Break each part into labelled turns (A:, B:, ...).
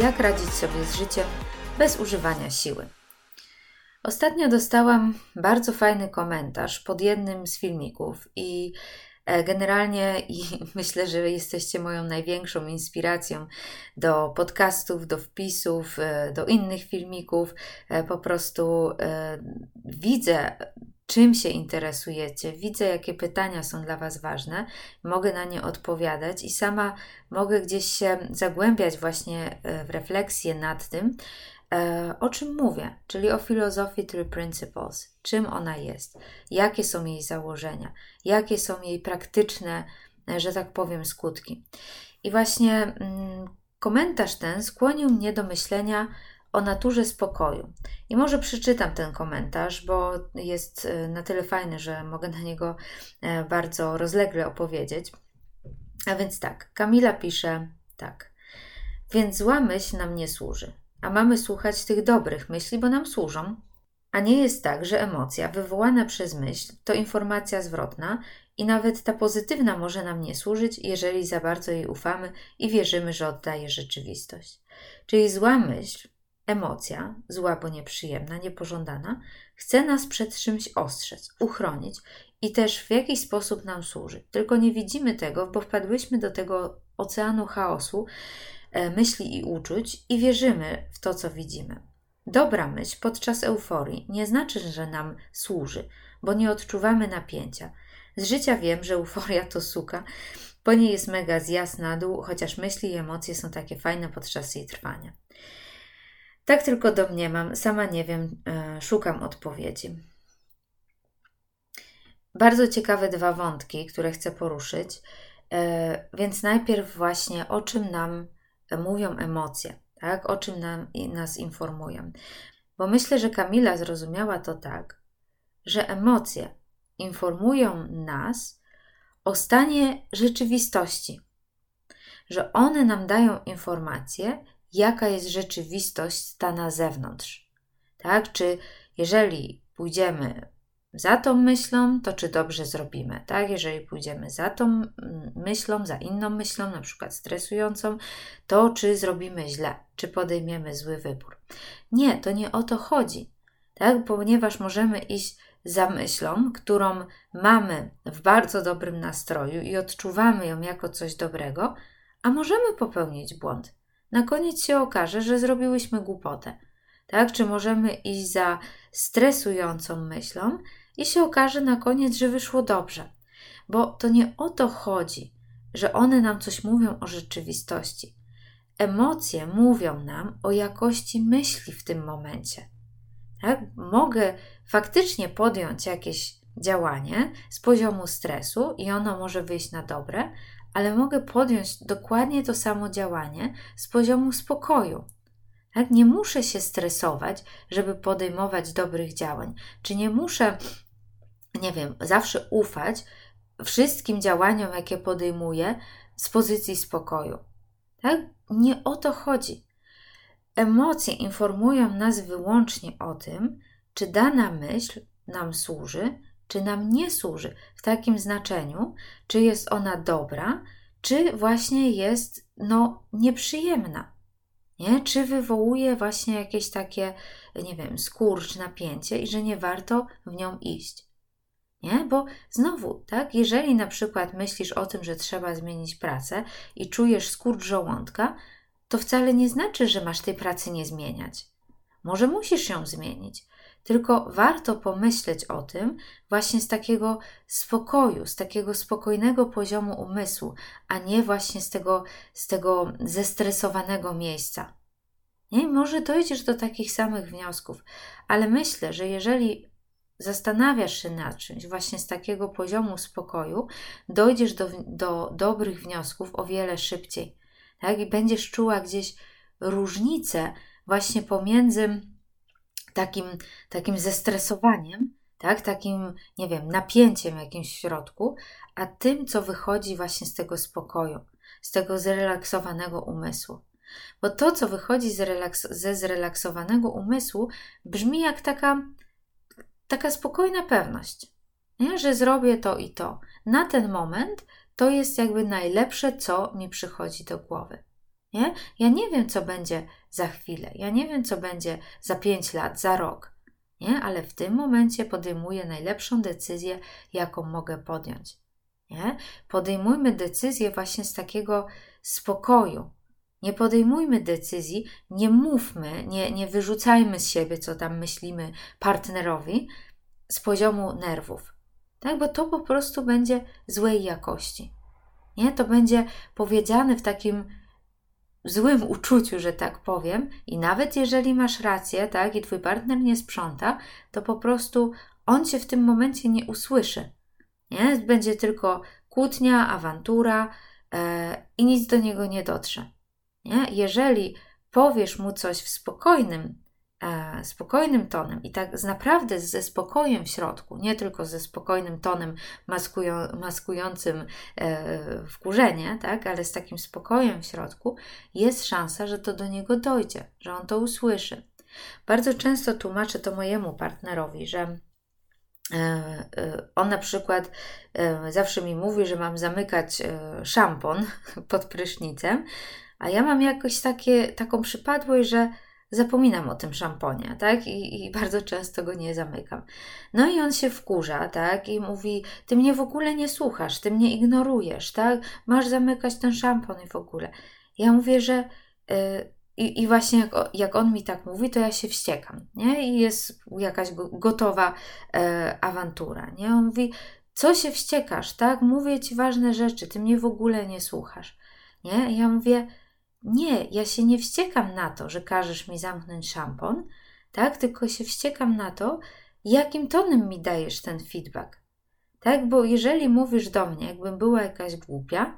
A: jak radzić sobie z życiem bez używania siły. Ostatnio dostałam bardzo fajny komentarz pod jednym z filmików i e, Generalnie i myślę, że jesteście moją największą inspiracją do podcastów, do wpisów, e, do innych filmików. E, po prostu widzę czym się interesujecie, widzę, jakie pytania są dla Was ważne, mogę na nie odpowiadać i sama mogę gdzieś się zagłębiać właśnie e, w refleksję nad tym, e, o czym mówię, czyli o filozofii Three Principles, czym ona jest, jakie są jej założenia, jakie są jej praktyczne, e, że tak powiem, skutki. I właśnie mm, komentarz ten skłonił mnie do myślenia o naturze spokoju. I może przeczytam ten komentarz, bo jest e, na tyle fajny, że mogę na niego e, bardzo rozlegle opowiedzieć. A więc tak, Kamila pisze tak. Więc zła myśl nam nie służy, a mamy słuchać tych dobrych myśli, bo nam służą. A nie jest tak, że emocja wywołana przez myśl to informacja zwrotna i nawet ta pozytywna może nam nie służyć, jeżeli za bardzo jej ufamy i wierzymy, że oddaje rzeczywistość. Czyli zła myśl Emocja, zła bo nieprzyjemna, niepożądana, chce nas przed czymś ostrzec, uchronić i też w jakiś sposób nam służy. Tylko nie widzimy tego, bo wpadłyśmy do tego oceanu chaosu, e, myśli i uczuć i wierzymy w to, co widzimy. Dobra myśl podczas euforii nie znaczy, że nam służy, bo nie odczuwamy napięcia. Z życia wiem, że euforia to suka, bo nie jest mega zjazd na dół, chociaż myśli i emocje są takie fajne podczas jej trwania. Tak tylko domniemam, sama nie wiem, e, szukam odpowiedzi. Bardzo ciekawe dwa wątki, które chcę poruszyć. E, więc najpierw właśnie o czym nam mówią emocje, tak? o czym nam, nas informują. Bo myślę, że Kamila zrozumiała to tak, że emocje informują nas o stanie rzeczywistości, że one nam dają informacje, jaka jest rzeczywistość ta na zewnątrz. Tak? Czy jeżeli pójdziemy za tą myślą, to czy dobrze zrobimy, tak? Jeżeli pójdziemy za tą mm, myślą, za inną myślą, na przykład stresującą, to czy zrobimy źle, czy podejmiemy zły wybór. Nie, to nie o to chodzi, tak? Ponieważ możemy iść za myślą, którą mamy w bardzo dobrym nastroju i odczuwamy ją jako coś dobrego, a możemy popełnić błąd na koniec się okaże, że zrobiłyśmy głupotę. Tak? Czy możemy iść za stresującą myślą i się okaże na koniec, że wyszło dobrze. Bo to nie o to chodzi, że one nam coś mówią o rzeczywistości. Emocje mówią nam o jakości myśli w tym momencie. Tak? Mogę faktycznie podjąć jakieś działanie z poziomu stresu i ono może wyjść na dobre, ale mogę podjąć dokładnie to samo działanie z poziomu spokoju. Tak? Nie muszę się stresować, żeby podejmować dobrych działań, czy nie muszę, nie wiem, zawsze ufać wszystkim działaniom, jakie podejmuję z pozycji spokoju. Tak? Nie o to chodzi. Emocje informują nas wyłącznie o tym, czy dana myśl nam służy, czy nam nie służy w takim znaczeniu, czy jest ona dobra, czy właśnie jest no, nieprzyjemna. Nie? Czy wywołuje właśnie jakieś takie, nie wiem, skurcz, napięcie i że nie warto w nią iść. Nie? Bo znowu, tak, jeżeli na przykład myślisz o tym, że trzeba zmienić pracę i czujesz skurcz żołądka, to wcale nie znaczy, że masz tej pracy nie zmieniać. Może musisz ją zmienić, tylko warto pomyśleć o tym właśnie z takiego spokoju, z takiego spokojnego poziomu umysłu, a nie właśnie z tego, z tego zestresowanego miejsca. Nie? Może dojdziesz do takich samych wniosków, ale myślę, że jeżeli zastanawiasz się nad czymś właśnie z takiego poziomu spokoju, dojdziesz do, do dobrych wniosków o wiele szybciej. Tak? I będziesz czuła gdzieś różnicę właśnie pomiędzy takim, takim zestresowaniem, tak, takim, nie wiem, napięciem jakimś w środku, a tym, co wychodzi właśnie z tego spokoju, z tego zrelaksowanego umysłu. Bo to, co wychodzi z relaks- ze zrelaksowanego umysłu, brzmi jak taka, taka spokojna pewność, nie? że zrobię to i to. Na ten moment to jest jakby najlepsze, co mi przychodzi do głowy. Nie? Ja nie wiem, co będzie za chwilę, ja nie wiem, co będzie za pięć lat, za rok, nie? ale w tym momencie podejmuję najlepszą decyzję, jaką mogę podjąć. Nie? Podejmujmy decyzję właśnie z takiego spokoju. Nie podejmujmy decyzji, nie mówmy, nie, nie wyrzucajmy z siebie, co tam myślimy partnerowi z poziomu nerwów. Tak, bo to po prostu będzie złej jakości. Nie? To będzie powiedziane w takim złym uczuciu, że tak powiem, i nawet jeżeli masz rację, tak, i twój partner nie sprząta, to po prostu on cię w tym momencie nie usłyszy. Nie? Będzie tylko kłótnia, awantura e, i nic do niego nie dotrze. Nie? Jeżeli powiesz mu coś w spokojnym, e, spokojnym tonem i tak naprawdę ze spokojem w środku, nie tylko ze spokojnym tonem maskują, maskującym e, wkurzenie, tak? ale z takim spokojem w środku, jest szansa, że to do niego dojdzie, że on to usłyszy. Bardzo często tłumaczę to mojemu partnerowi, że E, e, on na przykład zawsze mi mówi, że mam zamykać szampon pod prysznicem, a ja mam jakoś takie, taką przypadłość, że zapominam o tym szamponie, tak? I, I, bardzo często go nie zamykam. No i on się wkurza, tak? I mówi, ty mnie w ogóle nie słuchasz, ty mnie ignorujesz, tak? Masz zamykać ten szampon i w ogóle. Ja mówię, że i, I właśnie jak, jak on mi tak mówi, to ja się wściekam, nie? I jest jakaś gotowa e, awantura, nie? On mówi, co się wściekasz, tak? Mówię ci ważne rzeczy, ty mnie w ogóle nie słuchasz, nie? I ja mówię, nie, ja się nie wściekam na to, że każesz mi zamknąć szampon, tak? Tylko się wściekam na to, jakim tonem mi dajesz ten feedback, tak? Bo jeżeli mówisz do mnie, jakbym była jakaś głupia,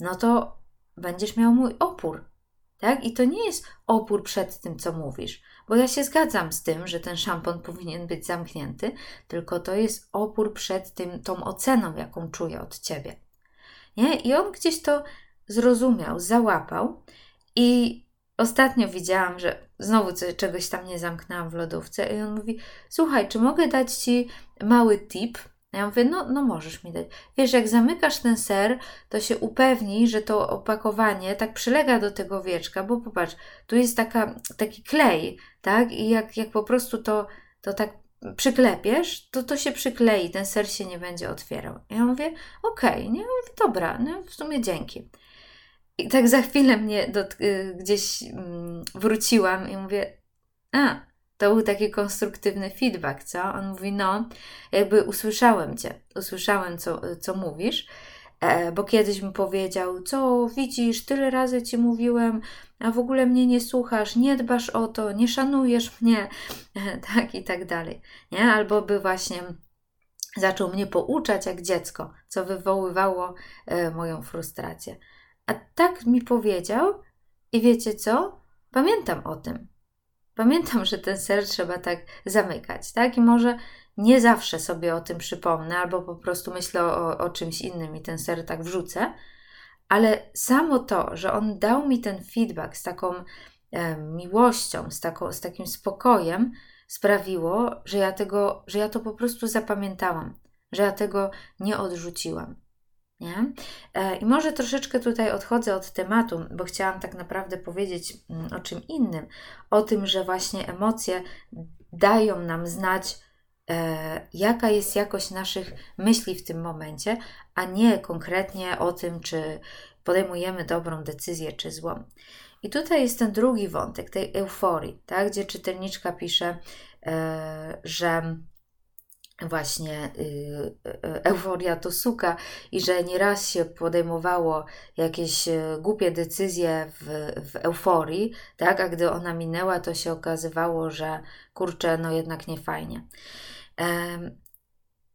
A: no to będziesz miał mój opór, tak? I to nie jest opór przed tym, co mówisz, bo ja się zgadzam z tym, że ten szampon powinien być zamknięty, tylko to jest opór przed tym, tą oceną, jaką czuję od ciebie. Nie? I on gdzieś to zrozumiał, załapał i ostatnio widziałam, że znowu czegoś tam nie zamknęłam w lodówce i on mówi, słuchaj, czy mogę dać Ci mały tip, ja mówię, no, no możesz mi dać. Wiesz, jak zamykasz ten ser, to się upewnij, że to opakowanie tak przylega do tego wieczka, bo popatrz, tu jest taka, taki klej, tak? I jak, jak po prostu to, to tak przyklepiesz, to to się przyklei, ten ser się nie będzie otwierał. Ja mówię, okej, okay, nie? Mówię, dobra, no w sumie dzięki. I tak za chwilę mnie do, y, gdzieś mm, wróciłam i mówię, a, to był taki konstruktywny feedback, co? On mówi, no, jakby usłyszałem cię, usłyszałem, co, co mówisz, e, bo kiedyś mi powiedział, co widzisz, tyle razy ci mówiłem, a w ogóle mnie nie słuchasz, nie dbasz o to, nie szanujesz mnie, e, tak i tak dalej, nie? Albo by właśnie zaczął mnie pouczać jak dziecko, co wywoływało e, moją frustrację. A tak mi powiedział i wiecie co? Pamiętam o tym. Pamiętam, że ten ser trzeba tak zamykać, tak? I może nie zawsze sobie o tym przypomnę, albo po prostu myślę o, o czymś innym i ten ser tak wrzucę, ale samo to, że on dał mi ten feedback z taką e, miłością, z, taką, z takim spokojem, sprawiło, że ja, tego, że ja to po prostu zapamiętałam, że ja tego nie odrzuciłam. Nie? E, I może troszeczkę tutaj odchodzę od tematu, bo chciałam tak naprawdę powiedzieć mm, o czym innym. O tym, że właśnie emocje dają nam znać, e, jaka jest jakość naszych myśli w tym momencie, a nie konkretnie o tym, czy podejmujemy dobrą decyzję, czy złą. I tutaj jest ten drugi wątek, tej euforii, tak? gdzie czytelniczka pisze, e, że właśnie y, y, euforia to suka i że nieraz się podejmowało jakieś y, głupie decyzje w, w euforii, tak, a gdy ona minęła, to się okazywało, że kurczę, no jednak nie fajnie.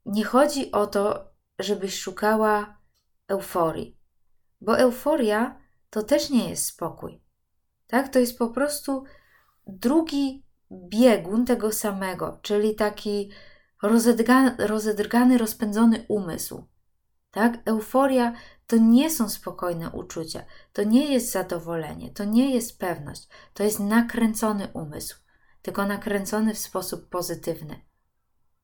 A: Nie chodzi o to, żebyś szukała euforii, bo euforia to też nie jest spokój. Tak? To jest po prostu drugi biegun tego samego, czyli taki rozedrgany, rozpędzony umysł. Tak? Euforia to nie są spokojne uczucia, to nie jest zadowolenie, to nie jest pewność, to jest nakręcony umysł, tylko nakręcony w sposób pozytywny.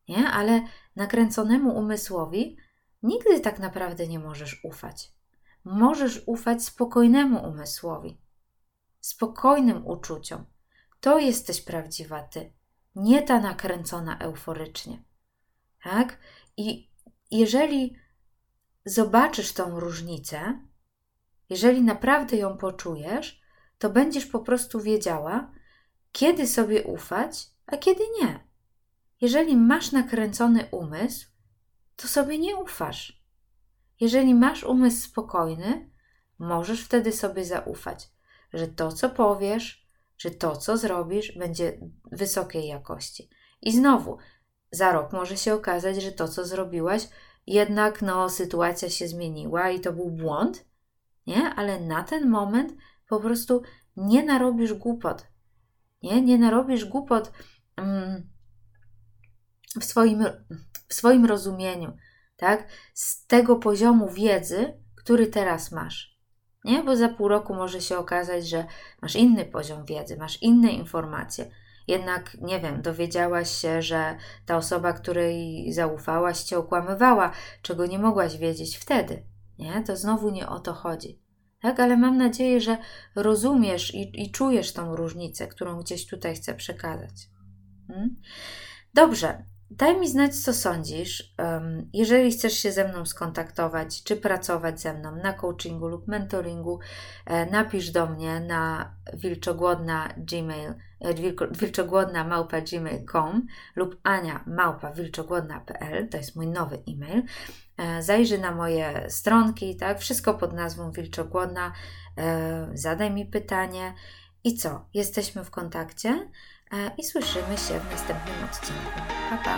A: Nie? Ale nakręconemu umysłowi nigdy tak naprawdę nie możesz ufać. Możesz ufać spokojnemu umysłowi. spokojnym uczuciom. To jesteś prawdziwa ty, nie ta nakręcona euforycznie. Tak? I jeżeli zobaczysz tą różnicę, jeżeli naprawdę ją poczujesz, to będziesz po prostu wiedziała, kiedy sobie ufać, a kiedy nie. Jeżeli masz nakręcony umysł, to sobie nie ufasz. Jeżeli masz umysł spokojny, możesz wtedy sobie zaufać, że to, co powiesz, że to, co zrobisz, będzie wysokiej jakości. I znowu, za rok może się okazać, że to, co zrobiłaś, jednak no, sytuacja się zmieniła i to był błąd, nie? Ale na ten moment po prostu nie narobisz głupot. Nie, nie narobisz głupot mm, w, swoim, w swoim rozumieniu, tak? Z tego poziomu wiedzy, który teraz masz. Nie? Bo za pół roku może się okazać, że masz inny poziom wiedzy, masz inne informacje. Jednak, nie wiem, dowiedziałaś się, że ta osoba, której zaufałaś, cię okłamywała, czego nie mogłaś wiedzieć wtedy. Nie? To znowu nie o to chodzi. Tak, ale mam nadzieję, że rozumiesz i, i czujesz tą różnicę, którą gdzieś tutaj chcę przekazać. Hmm? Dobrze, Daj mi znać, co sądzisz. Jeżeli chcesz się ze mną skontaktować, czy pracować ze mną na coachingu lub mentoringu, e, napisz do mnie na wilczogłodna gmail, e, wilczogłodna małpa gmail.com lub ania małpa wilczogłodna.pl, to jest mój nowy e-mail. E, zajrzyj na moje stronki, tak, wszystko pod nazwą Wilczogłodna, zadaj mi pytanie i co, jesteśmy w kontakcie? E, i słyszymy się w następnym odcinku. Pa, pa.